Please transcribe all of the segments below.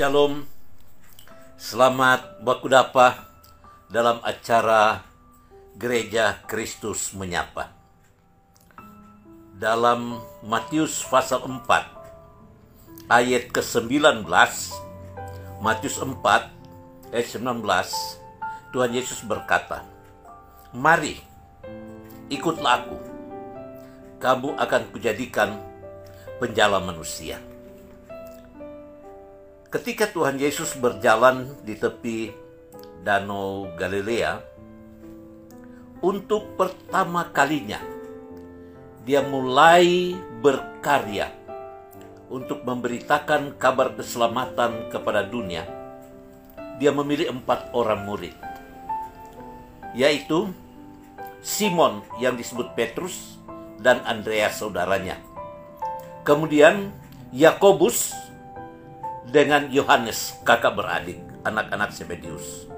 Shalom, selamat baku dapa dalam acara Gereja Kristus Menyapa. Dalam Matius pasal 4 ayat ke-19, Matius 4 ayat 19, Tuhan Yesus berkata, Mari, ikutlah aku, kamu akan kujadikan penjala manusia. Ketika Tuhan Yesus berjalan di tepi Danau Galilea, untuk pertama kalinya dia mulai berkarya untuk memberitakan kabar keselamatan kepada dunia. Dia memilih empat orang murid, yaitu Simon yang disebut Petrus dan Andreas saudaranya. Kemudian Yakobus dengan Yohanes, kakak beradik, anak-anak Sebedius.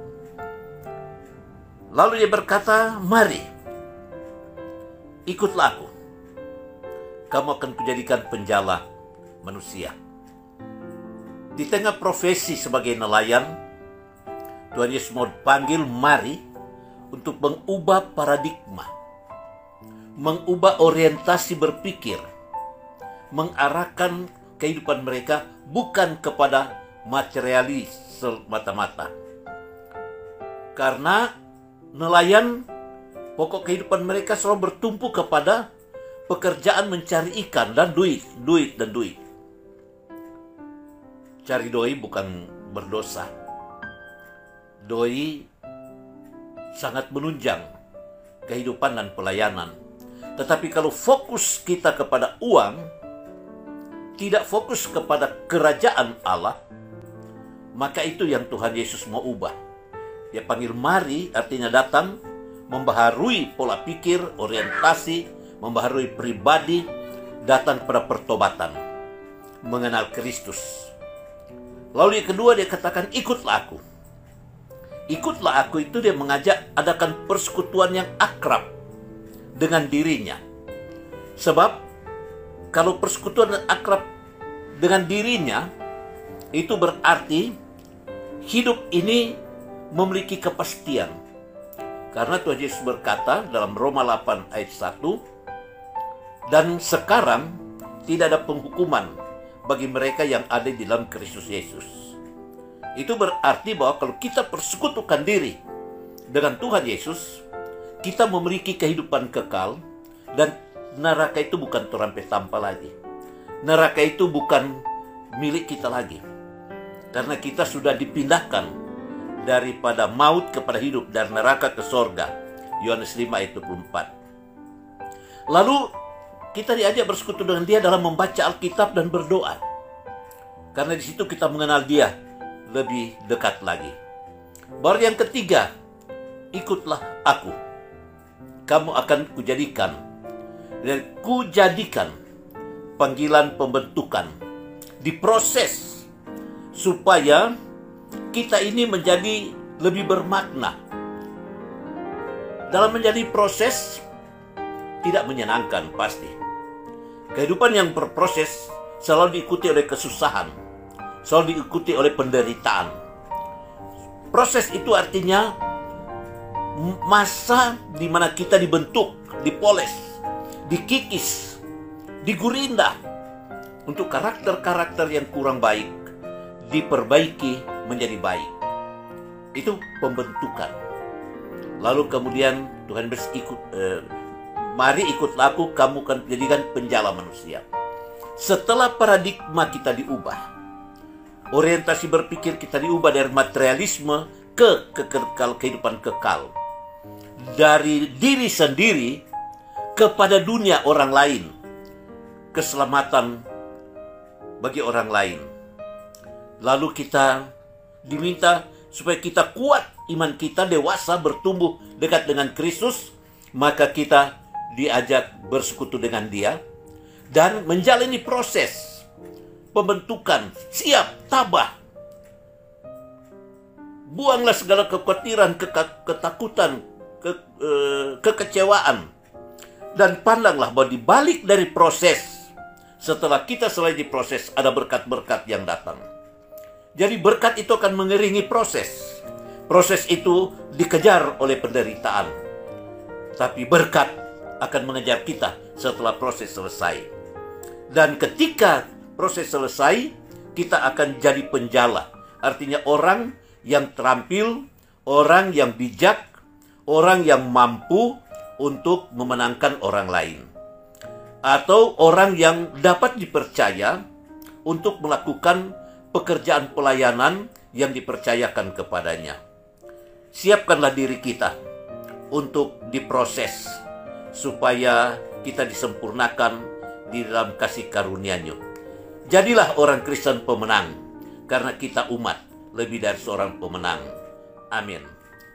Lalu dia berkata, "Mari, ikutlah aku. Kamu akan kujadikan penjala manusia." Di tengah profesi sebagai nelayan, Tuhan Yesus mau panggil mari untuk mengubah paradigma, mengubah orientasi berpikir, mengarahkan kehidupan mereka bukan kepada materialis semata-mata. Karena nelayan pokok kehidupan mereka selalu bertumpu kepada pekerjaan mencari ikan dan duit, duit dan duit. Cari doi bukan berdosa. Doi sangat menunjang kehidupan dan pelayanan. Tetapi kalau fokus kita kepada uang, tidak fokus kepada kerajaan Allah, maka itu yang Tuhan Yesus mau ubah. Dia panggil mari artinya datang, membaharui pola pikir, orientasi, membaharui pribadi, datang pada pertobatan, mengenal Kristus. Lalu yang kedua dia katakan ikutlah aku. Ikutlah aku itu dia mengajak adakan persekutuan yang akrab dengan dirinya. Sebab kalau persekutuan dan akrab dengan dirinya, itu berarti hidup ini memiliki kepastian. Karena Tuhan Yesus berkata dalam Roma 8 ayat 1, dan sekarang tidak ada penghukuman bagi mereka yang ada di dalam Kristus Yesus. Itu berarti bahwa kalau kita persekutukan diri dengan Tuhan Yesus, kita memiliki kehidupan kekal dan neraka itu bukan terampai tanpa lagi. Neraka itu bukan milik kita lagi. Karena kita sudah dipindahkan daripada maut kepada hidup, dari neraka ke sorga. Yohanes 5 ayat 24. Lalu kita diajak bersekutu dengan dia dalam membaca Alkitab dan berdoa. Karena di situ kita mengenal dia lebih dekat lagi. Baru yang ketiga, ikutlah aku. Kamu akan kujadikan dan kujadikan panggilan pembentukan diproses supaya kita ini menjadi lebih bermakna. Dalam menjadi proses tidak menyenangkan pasti. Kehidupan yang berproses selalu diikuti oleh kesusahan, selalu diikuti oleh penderitaan. Proses itu artinya masa di mana kita dibentuk, dipoles, dikikis, digurinda untuk karakter-karakter yang kurang baik diperbaiki menjadi baik. Itu pembentukan. Lalu kemudian Tuhan bersikut, eh, mari ikut laku, kamu akan menjadikan penjala manusia. Setelah paradigma kita diubah, orientasi berpikir kita diubah dari materialisme ke kekal kehidupan kekal. Dari diri sendiri kepada dunia orang lain. Keselamatan bagi orang lain. Lalu kita diminta supaya kita kuat iman kita dewasa bertumbuh dekat dengan Kristus, maka kita diajak bersekutu dengan Dia dan menjalani proses pembentukan siap tabah buanglah segala kekhawatiran, ketakutan, ke, eh, kekecewaan dan pandanglah bahwa di balik dari proses setelah kita selesai diproses ada berkat-berkat yang datang. Jadi berkat itu akan mengeringi proses. Proses itu dikejar oleh penderitaan. Tapi berkat akan mengejar kita setelah proses selesai. Dan ketika proses selesai, kita akan jadi penjala. Artinya orang yang terampil, orang yang bijak, orang yang mampu untuk memenangkan orang lain. Atau orang yang dapat dipercaya untuk melakukan pekerjaan pelayanan yang dipercayakan kepadanya. Siapkanlah diri kita untuk diproses supaya kita disempurnakan di dalam kasih karunia-Nya. Jadilah orang Kristen pemenang karena kita umat lebih dari seorang pemenang. Amin.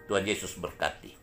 Tuhan Yesus berkati.